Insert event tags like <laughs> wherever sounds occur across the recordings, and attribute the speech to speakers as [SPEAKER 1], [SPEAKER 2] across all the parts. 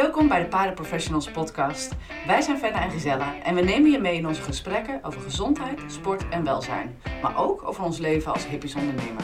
[SPEAKER 1] Welkom bij de Paardenprofessionals podcast. Wij zijn Fenna en Gisella en we nemen je mee in onze gesprekken over gezondheid, sport en welzijn. Maar ook over ons leven als hippies ondernemer.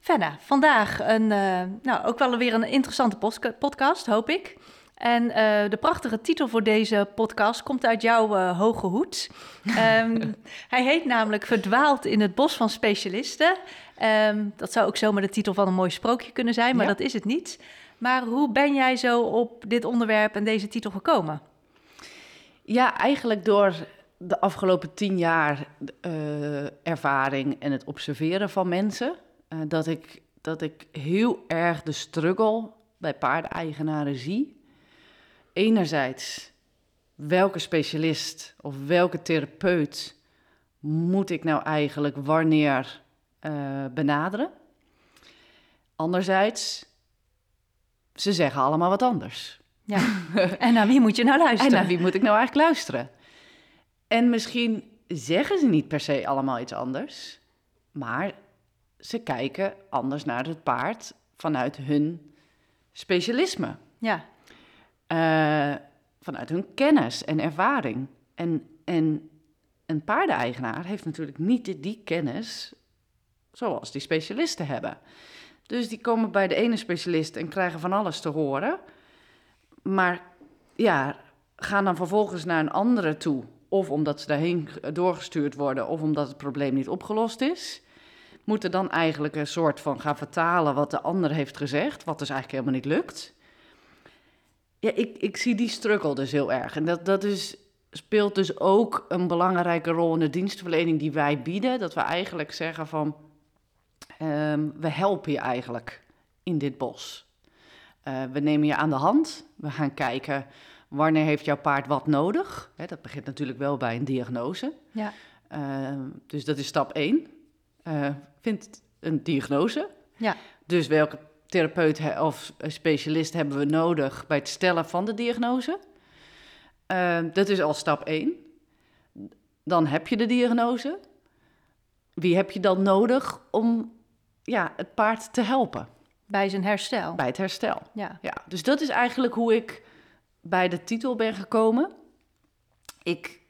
[SPEAKER 2] Fenna, vandaag een, eh, nou, ook wel weer een interessante podcast, hoop ik. En eh, de prachtige titel voor deze podcast komt uit jouw eh, hoge hoed. <laughs> Ehm, hij heet namelijk Verdwaald in het bos van specialisten. Ehm, dat zou ook zomaar de titel van een mooi sprookje kunnen zijn, maar
[SPEAKER 1] Ja.
[SPEAKER 2] dat is het niet. Maar hoe ben jij zo op dit onderwerp en deze titel gekomen?
[SPEAKER 1] Ja, eigenlijk door de afgelopen tien jaar eh, ervaring en het observeren van mensen, dat, ik, dat ik heel erg de struggle bij paardeigenaren zie. Enerzijds, welke specialist of welke therapeut moet ik nou eigenlijk wanneer eh, benaderen? Anderzijds, ze zeggen allemaal wat anders.
[SPEAKER 2] Ja. <laughs> en naar wie moet je nou
[SPEAKER 1] En
[SPEAKER 2] luisteren?
[SPEAKER 1] naar wie moet ik nou eigenlijk luisteren? En misschien zeggen ze niet per se allemaal iets anders, maar ze kijken anders naar het paard vanuit hun specialisme,
[SPEAKER 2] Ja,
[SPEAKER 1] eh, vanuit hun kennis en ervaring. En, en een paardeneigenaar heeft natuurlijk niet die, die kennis zoals die specialisten hebben. Dus die komen bij de ene specialist en krijgen van alles te horen. Maar ja, gaan dan vervolgens naar een andere toe. Of omdat ze daarheen doorgestuurd worden, of omdat het probleem niet opgelost is. Moeten dan eigenlijk een soort van gaan vertalen wat de ander heeft gezegd, wat dus eigenlijk helemaal niet lukt. Ja, ik, ik zie die struggle dus heel erg. En dat, dat is, speelt dus ook een belangrijke rol in de dienstverlening die wij bieden. Dat we eigenlijk zeggen van, ehm, we helpen je eigenlijk in dit bos. Eh, we nemen je aan de hand. We gaan kijken wanneer heeft jouw paard wat nodig. Hè, dat begint natuurlijk wel bij een diagnose.
[SPEAKER 2] ja,
[SPEAKER 1] Eh, dus dat is stap 1. vind een diagnose.
[SPEAKER 2] ja,
[SPEAKER 1] Dus welke therapeut he- of specialist hebben we nodig bij het stellen van de diagnose? Eh, dat is al stap 1. Dan heb je de diagnose. Wie heb je dan nodig om ja, het paard te helpen
[SPEAKER 2] bij zijn herstel.
[SPEAKER 1] bij het herstel?
[SPEAKER 2] Ja,
[SPEAKER 1] Ja, dus dat is eigenlijk hoe ik bij de titel ben gekomen. Ik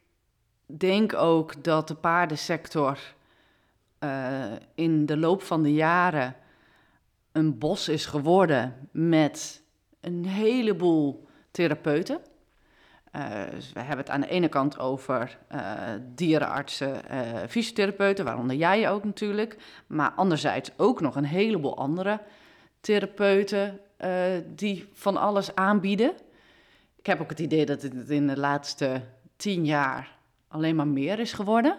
[SPEAKER 1] denk ook dat de paardensector eh, in de loop van de jaren een bos is geworden met een heleboel therapeuten. Eh, dus we hebben het aan de ene kant over eh, dierenartsen, eh, fysiotherapeuten, waaronder jij ook natuurlijk. Maar anderzijds ook nog een heleboel andere therapeuten die van alles aanbieden. Ik heb ook het idee dat het in de laatste tien jaar alleen maar meer is geworden.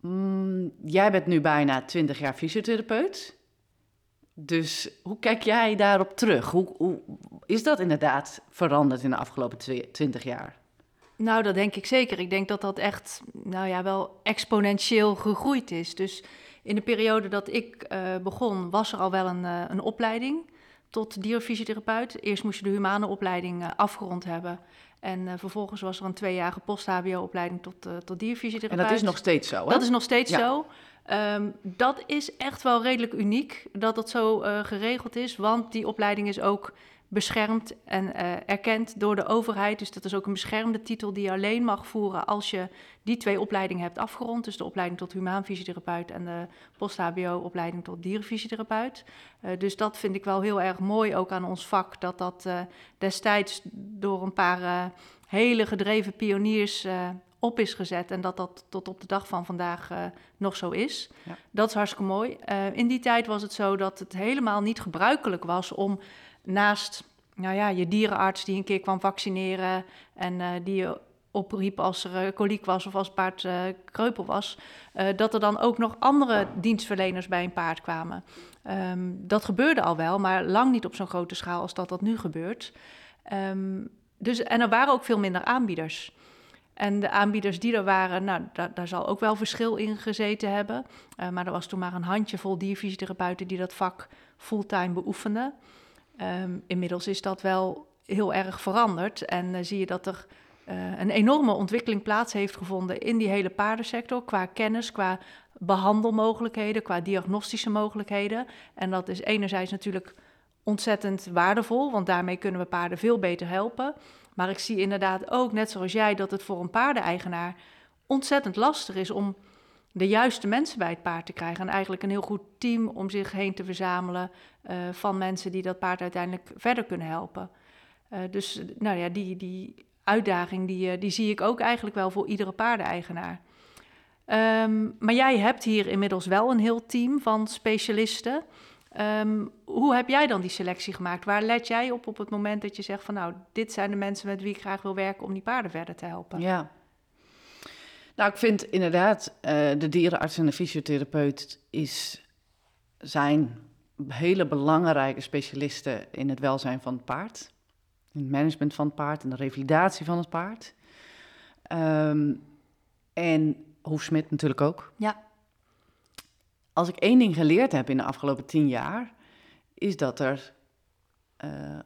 [SPEAKER 1] Mm, jij bent nu bijna twintig jaar fysiotherapeut. Dus hoe kijk jij daarop terug? Hoe, hoe is dat inderdaad veranderd in de afgelopen twintig jaar?
[SPEAKER 2] Nou, dat denk ik zeker. Ik denk dat dat echt, nou ja, wel exponentieel gegroeid is. Dus in de periode dat ik eh, begon, was er al wel een, eh, een opleiding tot dierfysiotherapeut. Eerst moest je de humane opleiding eh, afgerond hebben. En vervolgens was er een tweejarige post-HBO-opleiding tot, tot
[SPEAKER 1] En
[SPEAKER 2] dierfysiotherapeut.
[SPEAKER 1] dat is nog steeds zo, hè?
[SPEAKER 2] Dat is nog steeds
[SPEAKER 1] Ja.
[SPEAKER 2] zo. Ehm, dat is echt wel redelijk uniek dat dat zo eh, geregeld is, want die opleiding is ook beschermd en eh, erkend door de overheid. Dus dat is ook een beschermde titel die je alleen mag voeren als je die twee opleidingen hebt afgerond. Dus de opleiding tot humaan fysiotherapeut en de post-HBO-opleiding tot dierenfysiotherapeut. Eh, dus dat vind ik wel heel erg mooi ook aan ons vak, dat dat destijds door een paar hele gedreven pioniers eh, op is gezet en dat dat tot op de dag van vandaag eh, nog zo is.
[SPEAKER 1] Ja.
[SPEAKER 2] Dat is hartstikke mooi. Eh, in die tijd was het zo dat het helemaal niet gebruikelijk was om naast nou ja, je dierenarts die een keer kwam vaccineren en eh, die je opriep als er koliek was of als het paard kreupel was, dat er dan ook nog andere dienstverleners bij een paard kwamen. Ehm, dat gebeurde al wel, maar lang niet op zo'n grote schaal als dat dat nu gebeurt. Ehm, dus, en er waren ook veel minder aanbieders. En de aanbieders die er waren, nou, daar, zal ook wel verschil in gezeten hebben. Eh, maar er was toen maar een handjevol dierfysiotherapeuten die dat vak fulltime beoefenden. Ehm, inmiddels is dat wel heel erg veranderd. En eh, zie je dat er uh, een enorme ontwikkeling plaats heeft gevonden in die hele paardensector. Qua kennis, qua behandelmogelijkheden, qua diagnostische mogelijkheden. En dat is enerzijds natuurlijk ontzettend waardevol, want daarmee kunnen we paarden veel beter helpen. Maar ik zie inderdaad ook, net zoals jij, dat het voor een paardeneigenaar ontzettend lastig is om de juiste mensen bij het paard te krijgen. En eigenlijk een heel goed team om zich heen te verzamelen uh, van mensen die dat paard uiteindelijk verder kunnen helpen. Uh, dus nou ja, die, die uitdaging die, uh, die zie ik ook eigenlijk wel voor iedere paardeneigenaar. Um, maar jij hebt hier inmiddels wel een heel team van specialisten. Um, hoe heb jij dan die selectie gemaakt? Waar let jij op op het moment dat je zegt van nou, dit zijn de mensen met wie ik graag wil werken om die paarden verder te helpen?
[SPEAKER 1] Ja, nou, ik vind inderdaad, uh, de dierenarts en de fysiotherapeut is, zijn hele belangrijke specialisten in het welzijn van het paard. In het management van het paard en de revalidatie van het paard. Um, en Hoefsmit natuurlijk ook.
[SPEAKER 2] Ja.
[SPEAKER 1] Als ik één ding geleerd heb in de afgelopen tien jaar, is dat er uh,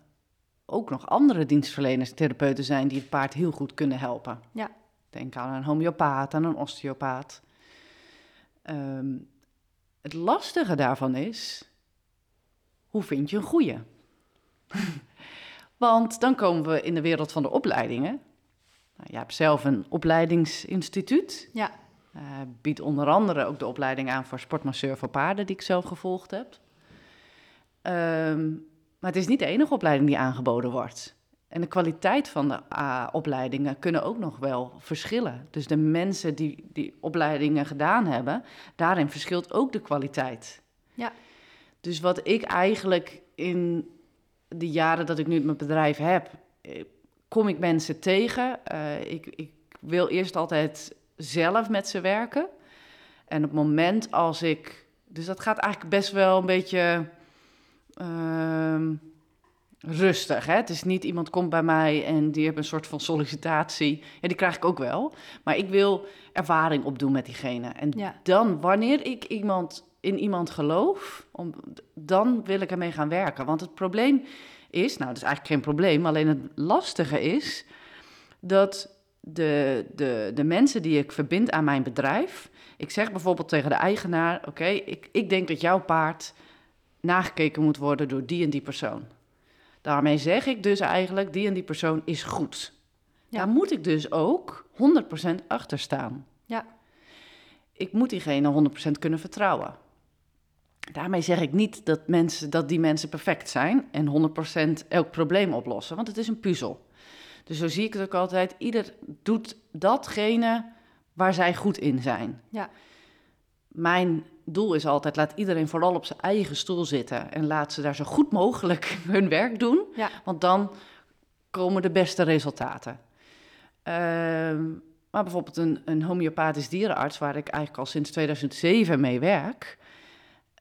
[SPEAKER 1] ook nog andere dienstverleners, therapeuten zijn die het paard heel goed kunnen helpen.
[SPEAKER 2] Ja.
[SPEAKER 1] Denk aan een homeopaat, aan een osteopaat. Um, het lastige daarvan is, hoe vind je een goede? <laughs> Want dan komen we in de wereld van de opleidingen. Nou, je hebt zelf een opleidingsinstituut.
[SPEAKER 2] Ja.
[SPEAKER 1] Uh, biedt onder andere ook de opleiding aan voor sportmasseur voor paarden, die ik zelf gevolgd heb. Um, maar het is niet de enige opleiding die aangeboden wordt. En de kwaliteit van de uh, opleidingen kunnen ook nog wel verschillen. Dus de mensen die die opleidingen gedaan hebben, daarin verschilt ook de kwaliteit.
[SPEAKER 2] Ja.
[SPEAKER 1] Dus wat ik eigenlijk in de jaren dat ik nu mijn bedrijf heb, eh, kom ik mensen tegen. Uh, ik, ik wil eerst altijd zelf met ze werken. En op het moment als ik. Dus dat gaat eigenlijk best wel een beetje. Uh, rustig. Hè? Het is niet iemand komt bij mij en die heeft een soort van sollicitatie. Ja, die krijg ik ook wel. Maar ik wil ervaring opdoen met diegene. En
[SPEAKER 2] ja.
[SPEAKER 1] dan, wanneer ik iemand in iemand geloof, om, dan wil ik ermee gaan werken. Want het probleem is, nou, dat is eigenlijk geen probleem, alleen het lastige is dat de, de, de mensen die ik verbind aan mijn bedrijf, ik zeg bijvoorbeeld tegen de eigenaar: Oké, ik, ik denk dat jouw paard nagekeken moet worden door die en die persoon. Daarmee zeg ik dus eigenlijk, die en die persoon is goed.
[SPEAKER 2] Ja.
[SPEAKER 1] Daar moet ik dus ook 100% achter staan.
[SPEAKER 2] Ja.
[SPEAKER 1] Ik moet diegene 100% kunnen vertrouwen. Daarmee zeg ik niet dat, mensen, dat die mensen perfect zijn en 100% elk probleem oplossen, want het is een puzzel. Dus zo zie ik het ook altijd. Ieder doet datgene waar zij goed in zijn.
[SPEAKER 2] Ja.
[SPEAKER 1] Mijn doel is altijd, laat iedereen vooral op zijn eigen stoel zitten en laat ze daar zo goed mogelijk <laughs> hun werk doen.
[SPEAKER 2] Ja.
[SPEAKER 1] Want dan komen de beste resultaten. Uh, maar bijvoorbeeld een, een homeopathisch dierenarts, waar ik eigenlijk al sinds 2007 mee werk.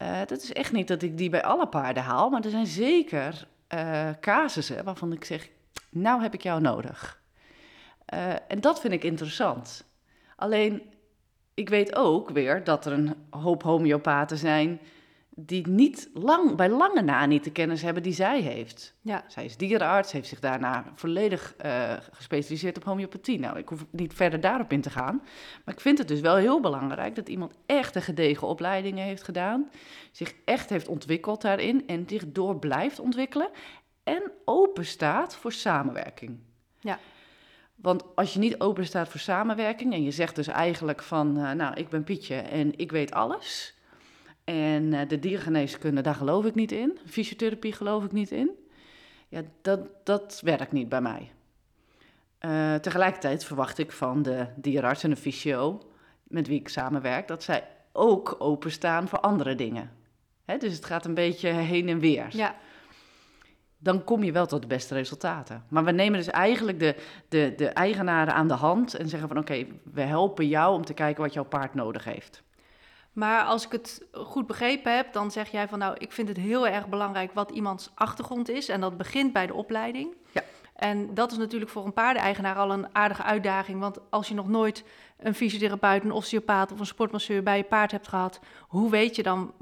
[SPEAKER 1] Uh, dat is echt niet dat ik die bij alle paarden haal, maar er zijn zeker uh, casussen waarvan ik zeg, nou heb ik jou nodig. Uh, en dat vind ik interessant. Alleen ik weet ook weer dat er een hoop homeopaten zijn die niet lang, bij lange na niet de kennis hebben die zij heeft.
[SPEAKER 2] Ja.
[SPEAKER 1] Zij is dierenarts, heeft zich daarna volledig uh, gespecialiseerd op homeopathie. Nou, ik hoef niet verder daarop in te gaan. Maar ik vind het dus wel heel belangrijk dat iemand echt een gedegen opleidingen heeft gedaan, zich echt heeft ontwikkeld daarin en zich door blijft ontwikkelen en open staat voor samenwerking.
[SPEAKER 2] Ja.
[SPEAKER 1] Want als je niet open staat voor samenwerking en je zegt dus eigenlijk van, uh, nou, ik ben Pietje en ik weet alles. En uh, de diergeneeskunde, daar geloof ik niet in. Fysiotherapie geloof ik niet in. Ja, dat, dat werkt niet bij mij. Uh, tegelijkertijd verwacht ik van de dierenarts en de fysio, met wie ik samenwerk, dat zij ook openstaan voor andere dingen. Hè, dus het gaat een beetje heen en weer.
[SPEAKER 2] Ja
[SPEAKER 1] dan kom je wel tot de beste resultaten. Maar we nemen dus eigenlijk de, de, de eigenaren aan de hand en zeggen van oké, okay, we helpen jou om te kijken wat jouw paard nodig heeft.
[SPEAKER 2] Maar als ik het goed begrepen heb, dan zeg jij van nou, ik vind het heel erg belangrijk wat iemands achtergrond is. En dat begint bij de opleiding.
[SPEAKER 1] Ja.
[SPEAKER 2] En dat is natuurlijk voor een paardeneigenaar al een aardige uitdaging. Want als je nog nooit een fysiotherapeut, een osteopaat of een sportmasseur bij je paard hebt gehad, hoe weet je dan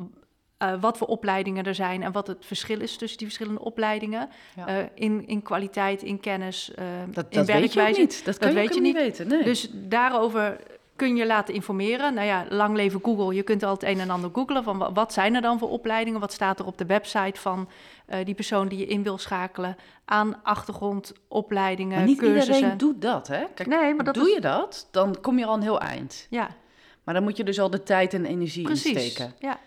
[SPEAKER 2] eh, wat voor opleidingen er zijn en wat het verschil is tussen die verschillende opleidingen.
[SPEAKER 1] Ja.
[SPEAKER 2] Eh, in, in kwaliteit, in kennis, eh,
[SPEAKER 1] Dat,
[SPEAKER 2] in
[SPEAKER 1] dat weet je
[SPEAKER 2] werkwijze.
[SPEAKER 1] Dat, kan je
[SPEAKER 2] weet je
[SPEAKER 1] niet weten. Nee.
[SPEAKER 2] Dus daarover kun je laten informeren. Nou ja, lang leven Google. Je kunt altijd een en ander googlen van wa- wat zijn er dan voor opleidingen? Wat staat er op de website van die persoon die je in wil schakelen aan achtergrondopleidingen,
[SPEAKER 1] maar niet
[SPEAKER 2] cursussen.
[SPEAKER 1] iedereen doet dat, hè? Kijk,
[SPEAKER 2] Nee, maar dat
[SPEAKER 1] doe
[SPEAKER 2] is-
[SPEAKER 1] je dat, dan kom je al een heel eind.
[SPEAKER 2] Ja,
[SPEAKER 1] Maar dan moet je dus al de tijd en energie
[SPEAKER 2] precies.
[SPEAKER 1] insteken.
[SPEAKER 2] Ja.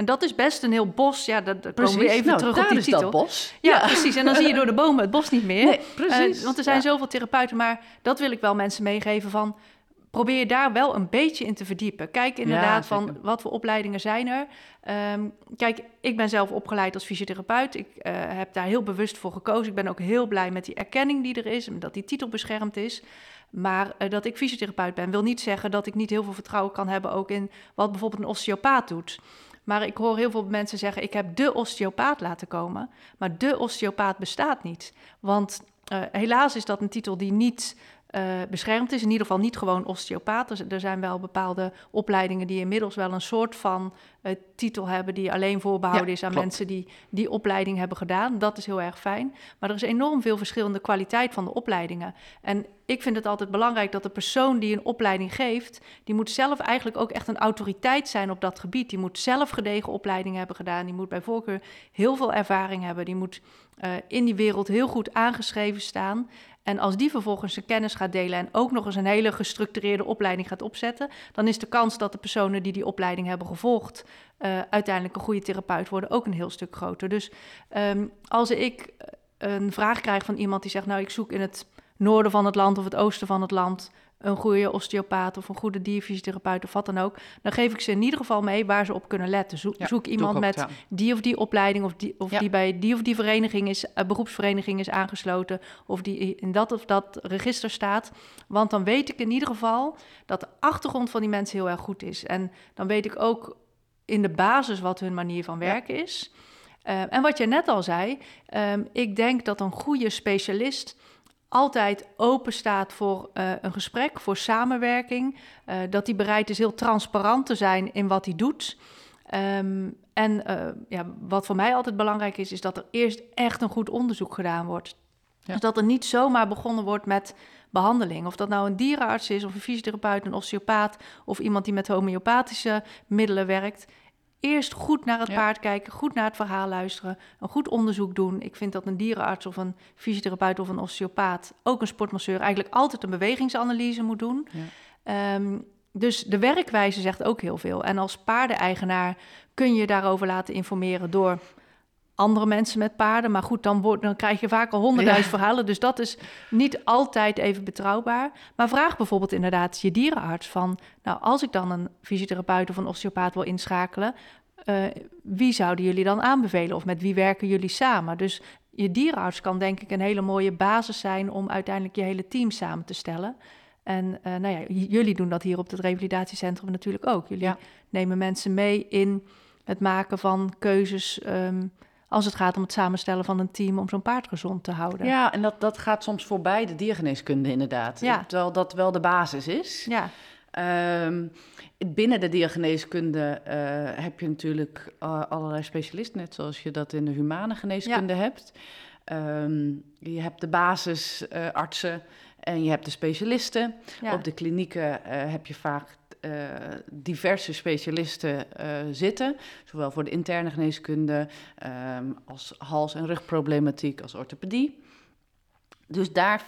[SPEAKER 2] En dat is best een heel bos. Ja, dat, dat komen we even
[SPEAKER 1] Nou,
[SPEAKER 2] terug
[SPEAKER 1] daar
[SPEAKER 2] op die
[SPEAKER 1] is
[SPEAKER 2] titel.
[SPEAKER 1] dat bos.
[SPEAKER 2] Ja, precies. En dan zie je door de bomen het bos niet meer. <laughs>
[SPEAKER 1] Nee, precies.
[SPEAKER 2] Eh, want er zijn
[SPEAKER 1] Ja.
[SPEAKER 2] zoveel therapeuten, maar dat wil ik wel mensen meegeven van... Probeer je daar wel een beetje in te verdiepen. Kijk inderdaad van wat voor opleidingen zijn er. Ehm, kijk, ik ben zelf opgeleid als fysiotherapeut. Ik eh, heb daar heel bewust voor gekozen. Ik ben ook heel blij met die erkenning die er is en dat die titel beschermd is. Maar eh, dat ik fysiotherapeut ben, wil niet zeggen dat ik niet heel veel vertrouwen kan hebben ook in wat bijvoorbeeld een osteopaat doet. Maar ik hoor heel veel mensen zeggen: ik heb de osteopaat laten komen. Maar de osteopaat bestaat niet. Want eh, helaas is dat een titel die niet eh, beschermd is. In ieder geval niet gewoon osteopaat. Er, er zijn wel bepaalde opleidingen die inmiddels wel een soort van eh, titel hebben... die alleen voorbehouden
[SPEAKER 1] Ja,
[SPEAKER 2] is aan
[SPEAKER 1] klopt.
[SPEAKER 2] mensen die die opleiding hebben gedaan. Dat is heel erg fijn. Maar er is enorm veel verschillende kwaliteit van de opleidingen. En ik vind het altijd belangrijk dat de persoon die een opleiding geeft... die moet zelf eigenlijk ook echt een autoriteit zijn op dat gebied. Die moet zelf gedegen opleidingen hebben gedaan. Die moet bij voorkeur heel veel ervaring hebben. Die moet eh, in die wereld heel goed aangeschreven staan. En als die vervolgens zijn kennis gaat delen en ook nog eens een hele gestructureerde opleiding gaat opzetten, dan is de kans dat de personen die die opleiding hebben gevolgd eh, uiteindelijk een goede therapeut worden ook een heel stuk groter. Dus ehm, als ik eh, een vraag krijg van iemand die zegt, nou ik zoek in het noorden van het land of het oosten van het land een goede osteopaat of een goede dierfysiotherapeut of wat dan ook, dan geef ik ze in ieder geval mee waar ze op kunnen letten. Zoek,
[SPEAKER 1] Ja,
[SPEAKER 2] iemand
[SPEAKER 1] ook,
[SPEAKER 2] met
[SPEAKER 1] ja.
[SPEAKER 2] die of die opleiding of die, of
[SPEAKER 1] Ja.
[SPEAKER 2] die bij die of die vereniging is, eh, beroepsvereniging is aangesloten of die in dat of dat register staat. Want dan weet ik in ieder geval dat de achtergrond van die mensen heel erg goed is. En dan weet ik ook in de basis wat hun manier van werken is. Eh, en wat je net al zei, ehm, ik denk dat een goede specialist altijd open staat voor eh, een gesprek, voor samenwerking. eh, dat hij bereid is heel transparant te zijn in wat hij doet. Ehm, en eh, ja, wat voor mij altijd belangrijk is, is dat er eerst echt een goed onderzoek gedaan wordt.
[SPEAKER 1] Ja.
[SPEAKER 2] Dus dat er niet zomaar begonnen wordt met behandeling. Of dat nou een dierenarts is, of een fysiotherapeut, een osteopaat... of iemand die met homeopathische middelen werkt. Eerst goed naar het
[SPEAKER 1] Ja.
[SPEAKER 2] paard kijken, goed naar het verhaal luisteren... een goed onderzoek doen. Ik vind dat een dierenarts of een fysiotherapeut of een osteopaat... ook een sportmasseur eigenlijk altijd een bewegingsanalyse moet doen...
[SPEAKER 1] Ja.
[SPEAKER 2] Ehm, dus de werkwijze zegt ook heel veel. En als paardeneigenaar kun je daarover laten informeren door andere mensen met paarden. Maar goed, dan, wordt, dan krijg je vaak al honderdduizend
[SPEAKER 1] Ja.
[SPEAKER 2] verhalen. Dus dat is niet altijd even betrouwbaar. Maar vraag bijvoorbeeld inderdaad je dierenarts van... nou, als ik dan een fysiotherapeut of een osteopaat wil inschakelen... eh, wie zouden jullie dan aanbevelen? Of met wie werken jullie samen? Dus je dierenarts kan denk ik een hele mooie basis zijn... om uiteindelijk je hele team samen te stellen... En eh, nou ja, jullie doen dat hier op het revalidatiecentrum natuurlijk ook. Jullie
[SPEAKER 1] Ja.
[SPEAKER 2] nemen mensen mee in het maken van keuzes ehm, als het gaat om het samenstellen van een team om zo'n paard gezond te houden.
[SPEAKER 1] Ja, en dat, dat gaat soms voorbij de diergeneeskunde inderdaad.
[SPEAKER 2] Ja.
[SPEAKER 1] Terwijl dat wel de basis is.
[SPEAKER 2] Ja,
[SPEAKER 1] Ehm, binnen de diergeneeskunde eh, heb je natuurlijk eh, allerlei specialisten, net zoals je dat in de humane geneeskunde hebt. Ehm, je hebt de basisartsen en je hebt de specialisten.
[SPEAKER 2] ja.
[SPEAKER 1] Op de klinieken eh, heb je vaak eh, diverse specialisten eh, zitten, zowel voor de interne geneeskunde ehm, als hals- en rugproblematiek, als orthopedie. Dus daar,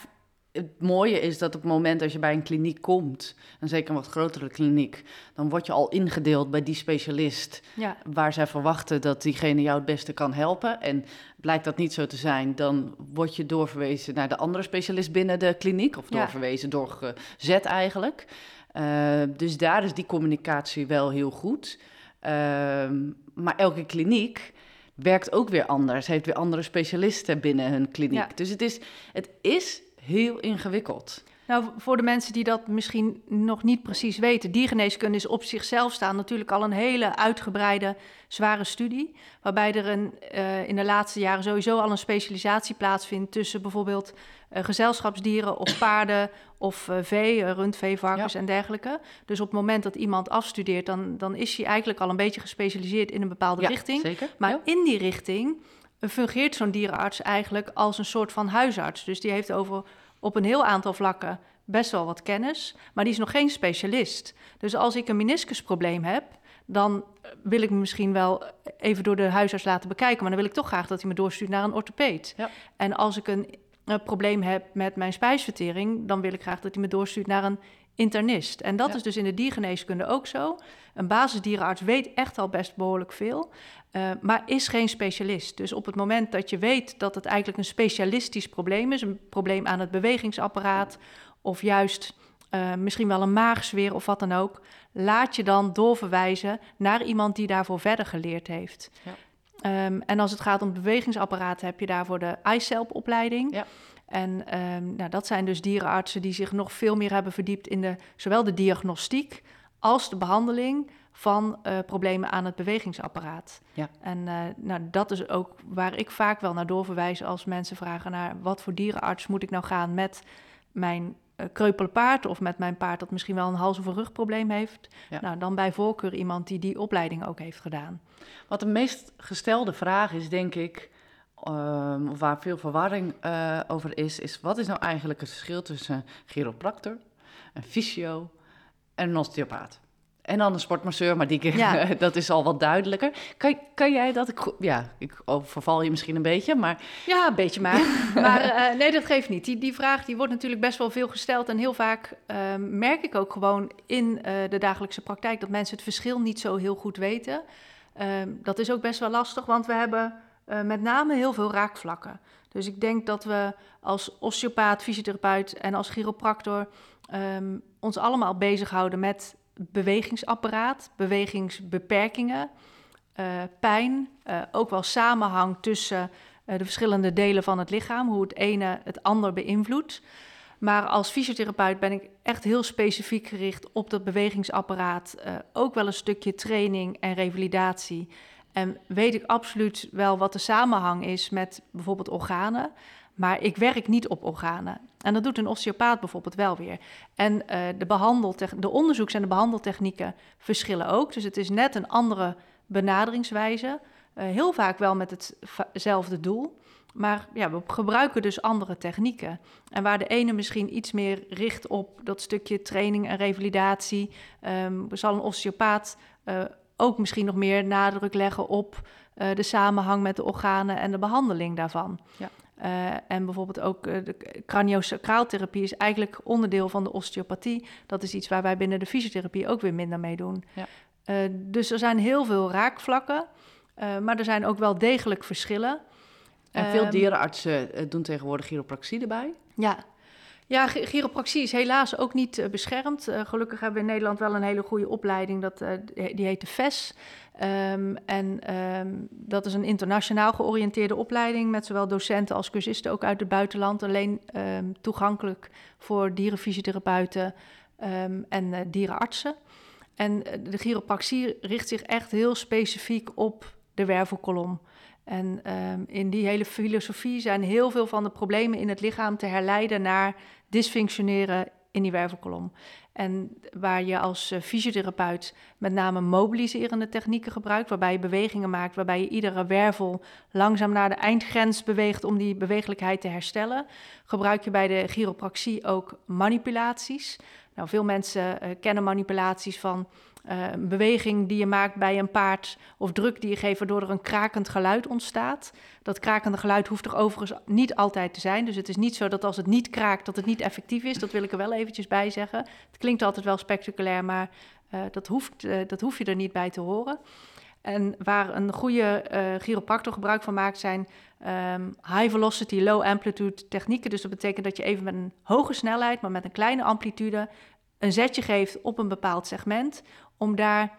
[SPEAKER 1] het mooie is dat op het moment dat je bij een kliniek komt, en zeker een wat grotere kliniek, dan word je al ingedeeld bij die specialist
[SPEAKER 2] ja,
[SPEAKER 1] waar zij verwachten dat diegene jou het beste kan helpen. En blijkt dat niet zo te zijn, dan word je doorverwezen naar de andere specialist binnen de kliniek, of
[SPEAKER 2] Ja.
[SPEAKER 1] doorverwezen, doorgezet eigenlijk. Eh, dus daar is die communicatie wel heel goed. Ehm, maar elke kliniek werkt ook weer anders, heeft weer andere specialisten binnen hun kliniek.
[SPEAKER 2] Ja.
[SPEAKER 1] Dus het is, het is heel ingewikkeld.
[SPEAKER 2] Nou, voor de mensen die dat misschien nog niet precies weten, diergeneeskunde is op zichzelf staan natuurlijk al een hele uitgebreide, zware studie. Waarbij er een, uh, in de laatste jaren sowieso al een specialisatie plaatsvindt tussen bijvoorbeeld uh, gezelschapsdieren of paarden of uh, vee, rundvee, varkens ja. en dergelijke. Dus op het moment dat iemand afstudeert, dan, dan is hij eigenlijk al een beetje gespecialiseerd in een bepaalde
[SPEAKER 1] ja,
[SPEAKER 2] richting.
[SPEAKER 1] Zeker.
[SPEAKER 2] Maar
[SPEAKER 1] ja.
[SPEAKER 2] in die richting fungeert zo'n dierenarts eigenlijk als een soort van huisarts. Dus die heeft over op een heel aantal vlakken best wel wat kennis, maar die is nog geen specialist. Dus als ik een meniscusprobleem heb, dan wil ik me misschien wel even door de huisarts laten bekijken, maar dan wil ik toch graag dat hij me doorstuurt naar een orthopeed.
[SPEAKER 1] Ja.
[SPEAKER 2] En als ik een, een, probleem heb met mijn spijsvertering, dan wil ik graag dat hij me doorstuurt naar een internist. En dat
[SPEAKER 1] Ja.
[SPEAKER 2] is dus in de diergeneeskunde ook zo. Een basisdierenarts weet echt al best behoorlijk veel, eh, maar is geen specialist. Dus op het moment dat je weet dat het eigenlijk een specialistisch probleem is, een probleem aan het bewegingsapparaat of juist eh, misschien wel een maagzweer of wat dan ook, laat je dan doorverwijzen naar iemand die daarvoor verder geleerd heeft.
[SPEAKER 1] Ja.
[SPEAKER 2] Ehm, en als het gaat om het bewegingsapparaat, heb je daarvoor de ICELP-opleiding.
[SPEAKER 1] Ja.
[SPEAKER 2] En ehm, nou, dat zijn dus dierenartsen die zich nog veel meer hebben verdiept in de, zowel de diagnostiek als de behandeling van eh, problemen aan het bewegingsapparaat.
[SPEAKER 1] Ja.
[SPEAKER 2] En eh, nou, dat is ook waar ik vaak wel naar doorverwijs als mensen vragen naar wat voor dierenarts moet ik nou gaan met mijn eh, kreupele paard of met mijn paard dat misschien wel een hals- of een rugprobleem heeft.
[SPEAKER 1] Ja.
[SPEAKER 2] Nou, dan bij voorkeur iemand die die opleiding ook heeft gedaan.
[SPEAKER 1] Wat de meest gestelde vraag is, denk ik, ehm, of waar veel verwarring over is, is wat is nou eigenlijk het verschil tussen chiropractor, een fysio en een osteopaat? En dan een sportmasseur, maar die
[SPEAKER 2] Ja. <laughs>
[SPEAKER 1] dat is al wat duidelijker. Kan, kan jij dat? Ik, ja, ik overval je misschien een beetje, maar
[SPEAKER 2] Ja, een beetje maar. <laughs> maar eh, nee, dat geeft niet. Die, die vraag die wordt natuurlijk best wel veel gesteld. En heel vaak ehm, merk ik ook gewoon in eh, de dagelijkse praktijk dat mensen het verschil niet zo heel goed weten. Ehm, dat is ook best wel lastig, want we hebben eh, met name heel veel raakvlakken. Dus ik denk dat we als osteopaat, fysiotherapeut en als chiropractor ehm, ons allemaal bezighouden met bewegingsapparaat, bewegingsbeperkingen, eh, pijn, eh, ook wel samenhang tussen eh, de verschillende delen van het lichaam, hoe het ene het ander beïnvloedt. Maar als fysiotherapeut ben ik echt heel specifiek gericht op dat bewegingsapparaat. ook wel een stukje training en revalidatie. En weet ik absoluut wel wat de samenhang is met bijvoorbeeld organen. Maar ik werk niet op organen. En dat doet een osteopaat bijvoorbeeld wel weer. En eh, de, de onderzoeks- en de behandeltechnieken verschillen ook. Dus het is net een andere benaderingswijze. Eh, heel vaak wel met hetzelfde doel. Maar ja, we gebruiken dus andere technieken. En waar de ene misschien iets meer richt op dat stukje training en revalidatie, ehm, zal een osteopaat eh, ook misschien nog meer nadruk leggen op eh, de samenhang met de organen en de behandeling daarvan.
[SPEAKER 1] Ja.
[SPEAKER 2] Eh, en bijvoorbeeld ook eh, de craniosacraaltherapie is eigenlijk onderdeel van de osteopathie. Dat is iets waar wij binnen de fysiotherapie ook weer minder mee doen.
[SPEAKER 1] Ja.
[SPEAKER 2] Dus er zijn heel veel raakvlakken, maar er zijn ook wel degelijk verschillen.
[SPEAKER 1] en veel
[SPEAKER 2] Ehm,
[SPEAKER 1] dierenartsen doen tegenwoordig chiropractie erbij.
[SPEAKER 2] Ja. Ja, chi- chiropractie is helaas ook niet eh, beschermd. Eh, gelukkig hebben we in Nederland wel een hele goede opleiding. Dat, eh, die heet de VES. Ehm, en ehm, dat is een internationaal georiënteerde opleiding... met zowel docenten als cursisten ook uit het buitenland. Alleen ehm, toegankelijk voor dierenfysiotherapeuten en dierenartsen. En de chiropractie richt zich echt heel specifiek op de wervelkolom. En ehm, in die hele filosofie zijn heel veel van de problemen in het lichaam te herleiden naar dysfunctioneren in die wervelkolom. En waar je als eh, fysiotherapeut met name mobiliserende technieken gebruikt, waarbij je bewegingen maakt, waarbij je iedere wervel langzaam naar de eindgrens beweegt om die bewegelijkheid te herstellen, gebruik je bij de chiropractie ook manipulaties. Nou, veel mensen eh, kennen manipulaties van eh, een beweging die je maakt bij een paard of druk die je geeft waardoor er een krakend geluid ontstaat. Dat krakende geluid hoeft er overigens niet altijd te zijn. Dus het is niet zo dat als het niet kraakt dat het niet effectief is. Dat wil ik er wel eventjes bij zeggen. Het klinkt altijd wel spectaculair, maar eh, dat, hoeft, eh, dat hoef je er niet bij te horen. En waar een goede eh chiropractor gebruik van maakt zijn ehm, high velocity, low amplitude technieken. Dus dat betekent dat je even met een hoge snelheid, maar met een kleine amplitude een zetje geeft op een bepaald segment. Om daar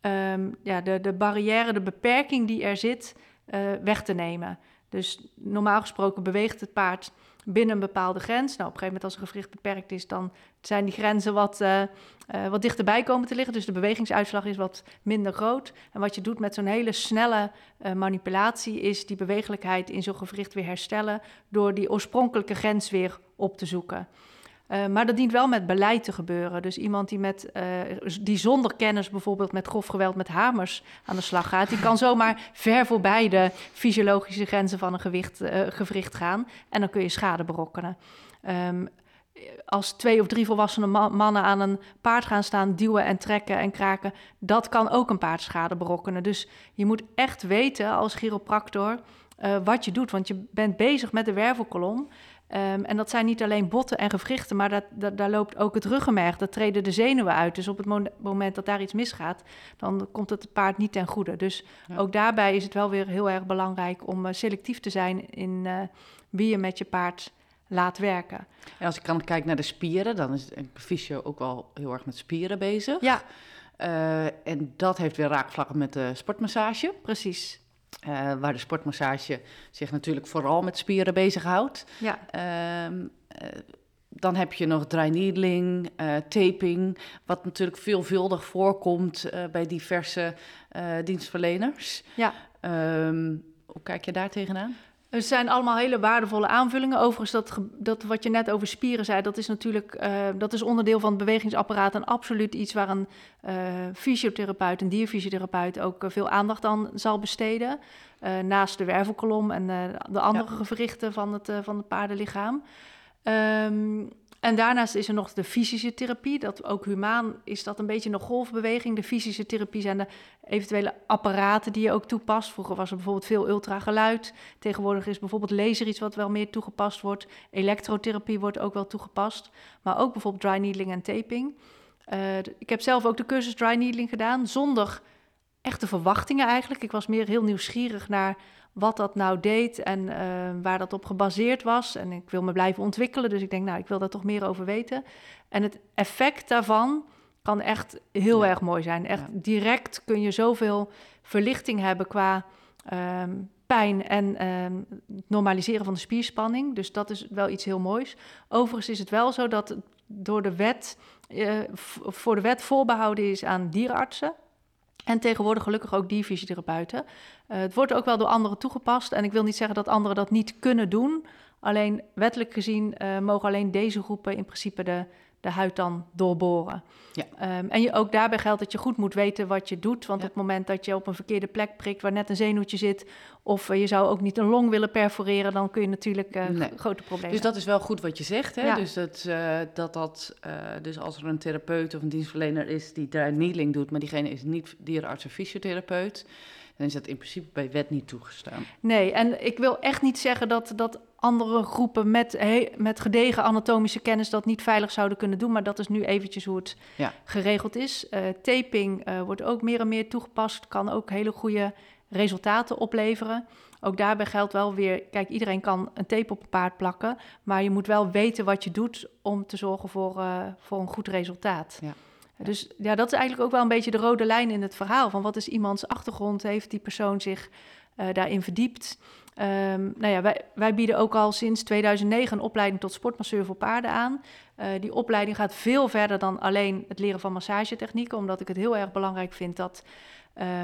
[SPEAKER 2] ehm, ja, de, de barrière, de beperking die er zit, eh, weg te nemen. Dus normaal gesproken beweegt het paard binnen een bepaalde grens. Nou, op een gegeven moment als een gewricht beperkt is, dan zijn die grenzen wat, uh, uh, wat dichterbij komen te liggen. Dus de bewegingsuitslag is wat minder groot. En wat je doet met zo'n hele snelle manipulatie is die bewegelijkheid in zo'n gewricht weer herstellen door die oorspronkelijke grens weer op te zoeken. Uh, maar dat dient wel met beleid te gebeuren. Dus iemand die, met, uh, die zonder kennis bijvoorbeeld met grof geweld met hamers aan de slag gaat, die kan <laughs> zomaar ver voorbij de fysiologische grenzen van een gewicht, uh, gewricht gaan. En dan kun je schade berokkenen. Um, als twee of drie volwassene ma mannen aan een paard gaan staan, duwen en trekken en kraken, dat kan ook een paard schade berokkenen. Dus je moet echt weten als chiropractor wat je doet, want je bent bezig met de wervelkolom. Um, en dat zijn niet alleen botten en gewrichten, maar dat, dat, daar loopt ook het ruggenmerg. Daar treden de zenuwen uit. Dus op het mo moment dat daar iets misgaat, dan komt het paard niet ten goede. Dus ja. ook daarbij is het wel weer heel erg belangrijk om uh, selectief te zijn in uh, wie je met je paard laat werken.
[SPEAKER 1] En als ik kan kijken naar de spieren, dan is een fysio ook wel heel erg met spieren bezig.
[SPEAKER 2] Ja.
[SPEAKER 1] Uh, en dat heeft weer raakvlakken met de sportmassage.
[SPEAKER 2] Precies.
[SPEAKER 1] Uh, waar de sportmassage zich natuurlijk vooral met spieren bezighoudt.
[SPEAKER 2] Ja.
[SPEAKER 1] Uh, uh, dan heb je nog dry needling, uh, taping, wat natuurlijk veelvuldig voorkomt bij diverse dienstverleners.
[SPEAKER 2] Ja.
[SPEAKER 1] Um, hoe kijk je daar tegenaan?
[SPEAKER 2] Het zijn allemaal hele waardevolle aanvullingen. Overigens, dat, dat wat je net over spieren zei, dat is natuurlijk uh, dat is onderdeel van het bewegingsapparaat en absoluut iets waar een uh, fysiotherapeut, een dierfysiotherapeut ook uh, veel aandacht aan zal besteden. naast de wervelkolom en de andere ja. gewrichten van het, van het paardenlichaam. Um, en daarnaast is er nog de fysische therapie. Dat ook humaan is dat een beetje een golfbeweging. De fysische therapie zijn de eventuele apparaten die je ook toepast. Vroeger was er bijvoorbeeld veel ultrageluid. Tegenwoordig is bijvoorbeeld laser iets wat wel meer toegepast wordt. Elektrotherapie wordt ook wel toegepast. Maar ook bijvoorbeeld dry needling en taping. Uh, ik heb zelf ook de cursus dry needling gedaan zonder echte verwachtingen eigenlijk. Ik was meer heel nieuwsgierig naar wat dat nou deed en uh, waar dat op gebaseerd was. En ik wil me blijven ontwikkelen, dus ik denk, nou, ik wil daar toch meer over weten. En het effect daarvan kan echt heel ja. erg mooi zijn. Echt ja. direct kun je zoveel verlichting hebben qua um, pijn en um, normaliseren van de spierspanning. Dus dat is wel iets heel moois. Overigens is het wel zo dat door de wet, uh, voor de wet voorbehouden is aan dierenartsen. En tegenwoordig gelukkig ook die fysiotherapeuten. Uh, het wordt ook wel door anderen toegepast. En ik wil niet zeggen dat anderen dat niet kunnen doen. Alleen wettelijk gezien uh, mogen alleen deze groepen in principe de, de huid dan doorboren.
[SPEAKER 1] Ja.
[SPEAKER 2] Um, en je, ook daarbij geldt dat je goed moet weten wat je doet. Want ja. op het moment dat je op een verkeerde plek prikt waar net een zenuwtje zit... of uh, je zou ook niet een long willen perforeren... dan kun je natuurlijk uh, nee. grote problemen
[SPEAKER 1] Dus dat is wel goed wat je zegt. Hè? Ja. Dus, dat, uh, dat, dat, dus als er een therapeut of een dienstverlener is die daar needling doet... maar diegene is niet dierenarts of fysiotherapeut dan is dat in principe bij wet niet toegestaan.
[SPEAKER 2] Nee, en ik wil echt niet zeggen dat, dat andere groepen met, he, met gedegen anatomische kennis dat niet veilig zouden kunnen doen, maar dat is nu eventjes hoe het
[SPEAKER 1] ja.
[SPEAKER 2] geregeld is. Uh, taping uh, wordt ook meer en meer toegepast, kan ook hele goede resultaten opleveren. Ook daarbij geldt wel weer, kijk, iedereen kan een tape op een paard plakken, maar je moet wel weten wat je doet om te zorgen voor, uh, voor een goed resultaat.
[SPEAKER 1] Ja.
[SPEAKER 2] Dus ja, dat is eigenlijk ook wel een beetje de rode lijn in het verhaal. Van wat is iemands achtergrond? Heeft die persoon zich uh, daarin verdiept? Um, nou ja, wij, wij, bieden ook al sinds 2009 een opleiding tot sportmasseur voor paarden aan. Uh, die opleiding gaat veel verder dan alleen het leren van massagetechnieken, omdat ik het heel erg belangrijk vind dat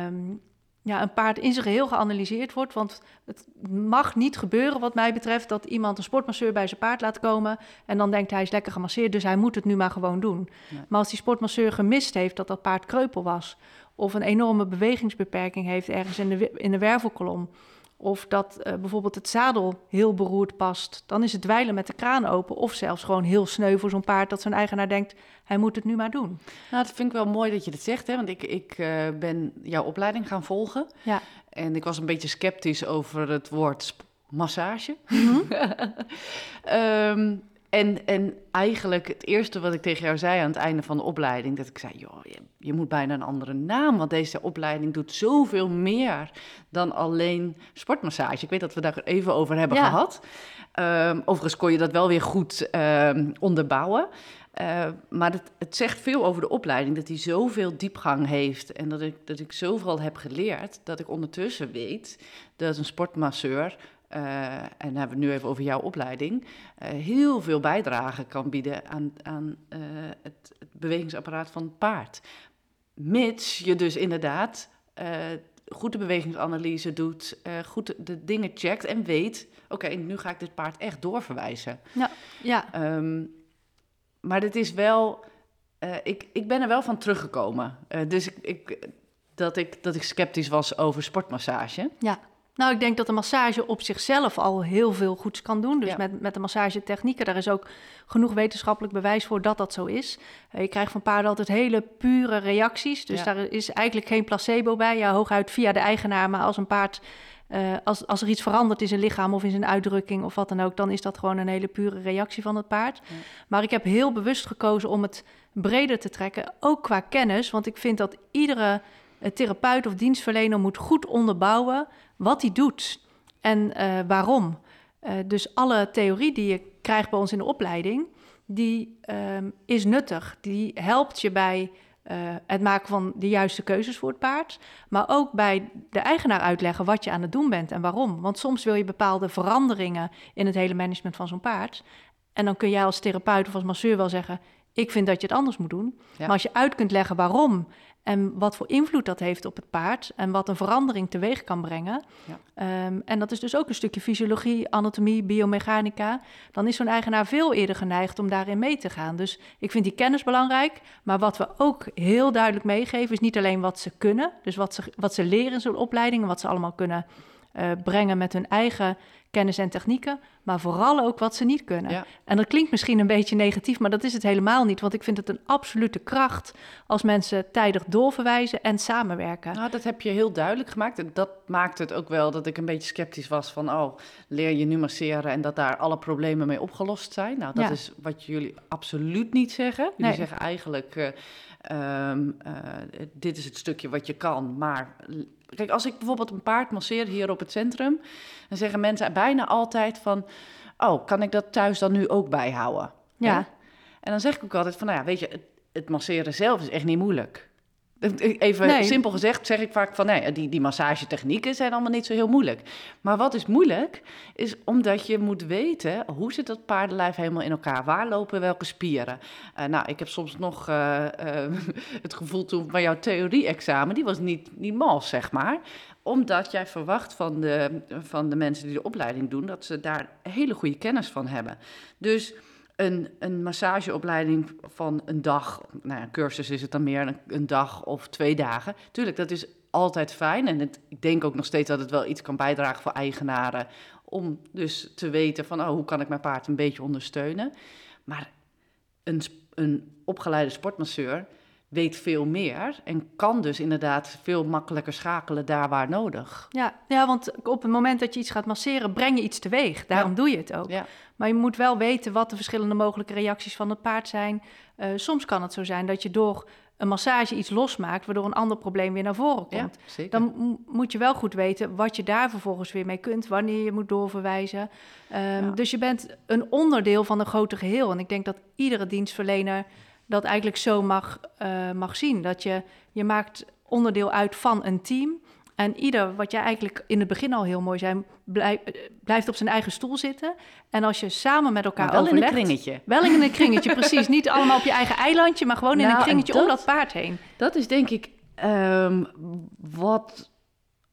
[SPEAKER 2] um, ja, een paard in zijn geheel geanalyseerd wordt. Want het mag niet gebeuren, wat mij betreft, dat iemand een sportmasseur bij zijn paard laat komen. En dan denkt hij is lekker gemasseerd, dus hij moet het nu maar gewoon doen. Ja. Maar als die sportmasseur gemist heeft dat dat paard kreupel was. of een enorme bewegingsbeperking heeft ergens in de, in de wervelkolom. Of dat uh, bijvoorbeeld het zadel heel beroerd past. dan is het dweilen met de kraan open. of zelfs gewoon heel sneu voor zo'n paard dat zijn eigenaar denkt hij moet het nu maar doen.
[SPEAKER 1] Nou, dat vind ik wel mooi dat je dat zegt, hè? want ik, ik uh, ben jouw opleiding gaan volgen.
[SPEAKER 2] Ja.
[SPEAKER 1] En ik was een beetje sceptisch over het woord massage.
[SPEAKER 2] Mm -hmm.
[SPEAKER 1] um, en, en eigenlijk het eerste wat ik tegen jou zei aan het einde van de opleiding, dat ik zei, joh, je, je moet bijna een andere naam, want deze opleiding doet zoveel meer dan alleen sportmassage. Ik weet dat we daar even over hebben
[SPEAKER 2] ja.
[SPEAKER 1] gehad. Um, overigens kon je dat wel weer goed um, onderbouwen. Uh, maar het, het, zegt veel over de opleiding, dat hij zoveel diepgang heeft en dat ik, dat ik zoveel heb geleerd, dat ik ondertussen weet dat een sportmasseur eh, en dan hebben we het nu even over jouw opleiding, eh, heel veel bijdrage kan bieden aan, aan eh, het, het bewegingsapparaat van het paard. Mits je dus inderdaad goed de bewegingsanalyse doet, goed de dingen checkt en weet, oké, nu ga ik dit paard echt doorverwijzen.
[SPEAKER 2] Ja,
[SPEAKER 1] Ehm, maar het is wel, ik, ik ben er wel van teruggekomen. Dus ik, ik, dat, ik, dat ik sceptisch was over sportmassage.
[SPEAKER 2] ja. Nou, ik denk dat de massage op zichzelf al heel veel goeds kan doen. Dus
[SPEAKER 1] Ja.
[SPEAKER 2] met, met de massagetechnieken, daar is ook genoeg wetenschappelijk bewijs voor dat dat zo is. Eh, je krijgt van paarden altijd hele pure reacties. Dus
[SPEAKER 1] Ja.
[SPEAKER 2] daar is eigenlijk geen placebo bij. Ja, hooguit via de eigenaar. Maar als een paard, eh, als, als er iets verandert in zijn lichaam of in zijn uitdrukking of wat dan ook, dan is dat gewoon een hele pure reactie van het paard.
[SPEAKER 1] Ja.
[SPEAKER 2] Maar ik heb heel bewust gekozen om het breder te trekken, ook qua kennis. Want ik vind dat iedere eh, therapeut of dienstverlener moet goed onderbouwen wat hij doet en eh, waarom. Eh, dus alle theorie die je krijgt bij ons in de opleiding, die ehm, is nuttig. Die helpt je bij eh, het maken van de juiste keuzes voor het paard. Maar ook bij de eigenaar uitleggen wat je aan het doen bent en waarom. Want soms wil je bepaalde veranderingen in het hele management van zo'n paard. En dan kun jij als therapeut of als masseur wel zeggen: Ik vind dat je het anders moet doen.
[SPEAKER 1] Ja.
[SPEAKER 2] Maar als je uit kunt leggen waarom en wat voor invloed dat heeft op het paard en wat een verandering teweeg kan brengen.
[SPEAKER 1] Ja.
[SPEAKER 2] Ehm, en dat is dus ook een stukje fysiologie, anatomie, biomechanica. Dan is zo'n eigenaar veel eerder geneigd om daarin mee te gaan. Dus ik vind die kennis belangrijk. Maar wat we ook heel duidelijk meegeven, is niet alleen wat ze kunnen, dus wat ze, wat ze leren in zo'n opleiding en wat ze allemaal kunnen eh, brengen met hun eigen kennis en technieken, maar vooral ook wat ze niet kunnen.
[SPEAKER 1] Ja.
[SPEAKER 2] En dat klinkt misschien een beetje negatief, maar dat is het helemaal niet. Want ik vind het een absolute kracht als mensen tijdig doorverwijzen en samenwerken.
[SPEAKER 1] Nou, dat heb je heel duidelijk gemaakt. En dat maakt het ook wel dat ik een beetje sceptisch was van... oh, leer je nu masseren en dat daar alle problemen mee opgelost zijn? Nou, dat
[SPEAKER 2] Ja.
[SPEAKER 1] is wat jullie absoluut niet zeggen. Jullie
[SPEAKER 2] Nee.
[SPEAKER 1] zeggen eigenlijk, eh, ehm, eh, dit is het stukje wat je kan, maar... Kijk, als ik bijvoorbeeld een paard masseer hier op het centrum... dan zeggen mensen bijna altijd van... oh, kan ik dat thuis dan nu ook bijhouden?
[SPEAKER 2] Ja.
[SPEAKER 1] En dan zeg ik ook altijd van, nou ja, weet je, het, het masseren zelf is echt niet moeilijk. Even
[SPEAKER 2] Nee.
[SPEAKER 1] simpel gezegd zeg ik vaak van, nee, die, die massagetechnieken zijn allemaal niet zo heel moeilijk. Maar wat is moeilijk, is omdat je moet weten, hoe zit dat paardenlijf helemaal in elkaar? Waar lopen welke spieren? Eh, nou, ik heb soms nog eh, eh, <laughs> het gevoel toen bij jouw theorie-examen, die was niet, niet mals, zeg maar. Omdat jij verwacht van de, van de mensen die de opleiding doen, dat ze daar hele goede kennis van hebben. Dus een, een massageopleiding van een dag, nou ja, cursus is het dan meer een, een dag of twee dagen. Tuurlijk, dat is altijd fijn. En het, ik denk ook nog steeds dat het wel iets kan bijdragen voor eigenaren. Om dus te weten van, oh, hoe kan ik mijn paard een beetje ondersteunen. Maar een, een opgeleide sportmasseur weet veel meer en kan dus inderdaad veel makkelijker schakelen daar waar nodig.
[SPEAKER 2] Ja, ja, want op het moment dat je iets gaat masseren, breng je iets teweeg. Daarom
[SPEAKER 1] Ja.
[SPEAKER 2] doe je het ook.
[SPEAKER 1] Ja.
[SPEAKER 2] Maar je moet wel weten wat de verschillende mogelijke reacties van het paard zijn. Eh, soms kan het zo zijn dat je door een massage iets losmaakt, waardoor een ander probleem weer naar voren
[SPEAKER 1] Ja,
[SPEAKER 2] komt.
[SPEAKER 1] zeker.
[SPEAKER 2] Dan moet je wel goed weten wat je daar vervolgens weer mee kunt, wanneer je moet doorverwijzen.
[SPEAKER 1] Ja.
[SPEAKER 2] Dus je bent een onderdeel van een groter geheel. En ik denk dat iedere dienstverlener dat eigenlijk zo mag, eh, mag zien. Dat je, je maakt onderdeel uit van een team. En ieder, wat jij eigenlijk in het begin al heel mooi zei, blijf- eh, blijft op zijn eigen stoel zitten. En als je samen met elkaar
[SPEAKER 1] maar wel in een kringetje.
[SPEAKER 2] Wel in een kringetje, precies. Niet allemaal op je eigen eilandje, maar gewoon in
[SPEAKER 1] Nou,
[SPEAKER 2] een
[SPEAKER 1] en
[SPEAKER 2] kringetje om
[SPEAKER 1] dat-
[SPEAKER 2] dat paard heen.
[SPEAKER 1] Dat is denk ik ehm, wat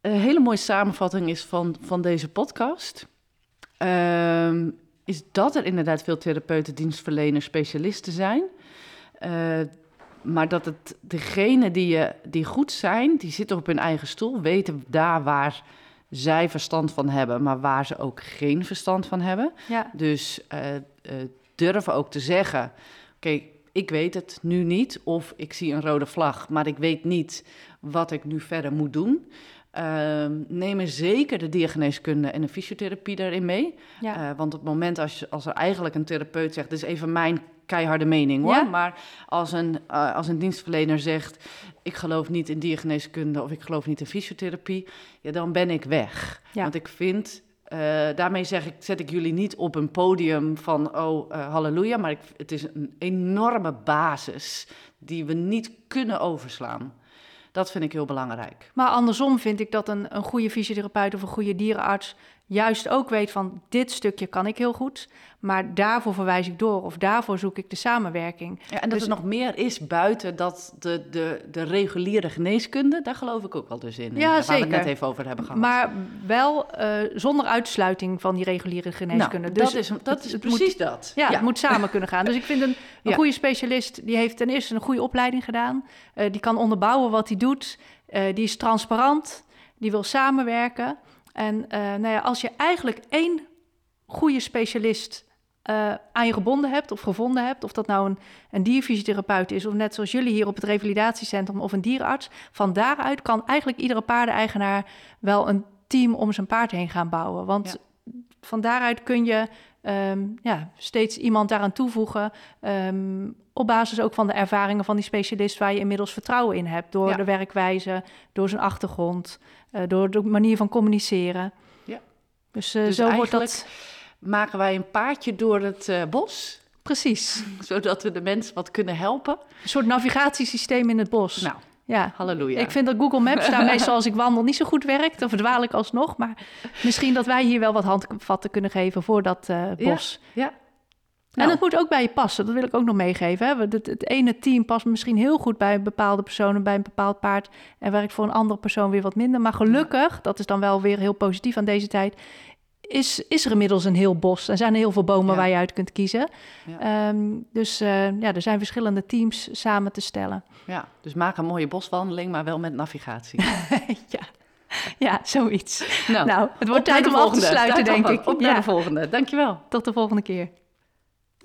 [SPEAKER 1] een hele mooie samenvatting is van, van deze podcast. Ehm, is dat er inderdaad veel therapeuten, dienstverleners, specialisten zijn. Eh, maar dat het degene die, je, die goed zijn, die zitten op hun eigen stoel, weten daar waar zij verstand van hebben, maar waar ze ook geen verstand van hebben.
[SPEAKER 2] Ja,
[SPEAKER 1] Dus eh, eh, durven ook te zeggen: Oké, ik weet het nu niet. Of ik zie een rode vlag, maar ik weet niet wat ik nu verder moet doen. Neem er zeker de diagneeskunde en de fysiotherapie daarin mee.
[SPEAKER 2] ja.
[SPEAKER 1] Eh, want op het moment als, als er eigenlijk een therapeut zegt, dit is even mijn keiharde mening hoor.
[SPEAKER 2] Ja.
[SPEAKER 1] Maar als een, eh, als een dienstverlener zegt, ik geloof niet in diagneeskunde of ik geloof niet in fysiotherapie, ja, dan ben ik weg.
[SPEAKER 2] Ja.
[SPEAKER 1] Want ik vind, eh, daarmee zeg ik, zet ik jullie niet op een podium van, oh halleluja, maar ik, het is een enorme basis die we niet kunnen overslaan. Dat vind ik heel belangrijk.
[SPEAKER 2] Maar andersom vind ik dat een, een goede fysiotherapeut of een goede dierenarts juist ook weet van dit stukje kan ik heel goed, maar daarvoor verwijs ik door of daarvoor zoek ik de samenwerking.
[SPEAKER 1] Ja, en dat
[SPEAKER 2] Dus-
[SPEAKER 1] er nog meer is buiten dat de, de, de reguliere geneeskunde, daar geloof ik ook wel dus in.
[SPEAKER 2] Ja,
[SPEAKER 1] waar we
[SPEAKER 2] zeker.
[SPEAKER 1] het net even over hebben gehad.
[SPEAKER 2] Maar wel eh, zonder uitsluiting van die reguliere geneeskunde.
[SPEAKER 1] nou,
[SPEAKER 2] dus
[SPEAKER 1] dat is, dat is
[SPEAKER 2] het
[SPEAKER 1] precies
[SPEAKER 2] moet,
[SPEAKER 1] dat.
[SPEAKER 2] Ja, het moet samen kunnen gaan. Dus ik vind een, een
[SPEAKER 1] Ja.
[SPEAKER 2] goede specialist, die heeft ten eerste een goede opleiding gedaan. Eh, die kan onderbouwen wat hij doet. Eh, die is transparant. Die wil samenwerken. En eh, nou ja, als je eigenlijk één goede specialist eh, aan je gebonden hebt of gevonden hebt, of dat nou een, een dierfysiotherapeut is, of net zoals jullie hier op het revalidatiecentrum of een dierenarts, van daaruit kan eigenlijk iedere paardeneigenaar wel een team om zijn paard heen gaan bouwen. Want van daaruit kun je ehm, ja, steeds iemand daaraan toevoegen. ehm, op basis ook van de ervaringen van die specialist waar je inmiddels vertrouwen in hebt. Door
[SPEAKER 1] Ja.
[SPEAKER 2] de werkwijze, door zijn achtergrond, eh, door de manier van communiceren.
[SPEAKER 1] Ja.
[SPEAKER 2] Dus, eh,
[SPEAKER 1] Dus
[SPEAKER 2] zo wordt dat
[SPEAKER 1] Maken wij een paardje door het eh, bos,
[SPEAKER 2] precies. <laughs>
[SPEAKER 1] zodat we de mensen wat kunnen helpen.
[SPEAKER 2] Een soort navigatiesysteem in het bos.
[SPEAKER 1] Nou,
[SPEAKER 2] ja.
[SPEAKER 1] halleluja.
[SPEAKER 2] Ik vind dat Google Maps <laughs> daar meestal als ik wandel niet zo goed werkt. Dan verdwaal ik alsnog. Maar misschien dat wij hier wel wat handvatten kunnen geven voor dat bos.
[SPEAKER 1] ja.
[SPEAKER 2] En
[SPEAKER 1] Nou.
[SPEAKER 2] het moet ook bij je passen. Dat wil ik ook nog meegeven. Hè. Het, het ene team past misschien heel goed bij een bepaalde persoon... bij een bepaald paard... en werkt voor een andere persoon weer wat minder. Maar gelukkig, dat is dan wel weer heel positief aan deze tijd... is, is er inmiddels een heel bos. Er zijn heel veel bomen
[SPEAKER 1] Ja.
[SPEAKER 2] waar je uit kunt kiezen.
[SPEAKER 1] Ja.
[SPEAKER 2] Ehm, dus eh, ja, er zijn verschillende teams samen te stellen.
[SPEAKER 1] Ja, dus maak een mooie boswandeling, maar wel met navigatie. <laughs>
[SPEAKER 2] ja. ja, zoiets.
[SPEAKER 1] Nou,
[SPEAKER 2] Nou, het wordt tijd om af te sluiten, denk ik.
[SPEAKER 1] Op naar
[SPEAKER 2] Ja.
[SPEAKER 1] de volgende. Dankjewel.
[SPEAKER 2] Tot de volgende keer.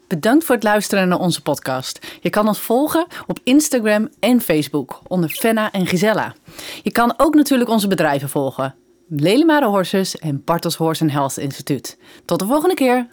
[SPEAKER 1] Bedankt voor het luisteren naar onze podcast. Je kan ons volgen op Instagram en Facebook onder Fenna en Gisella. Je kan ook natuurlijk onze bedrijven volgen. Lelimare Horses en Bartels Horse Health Instituut. Tot de volgende keer.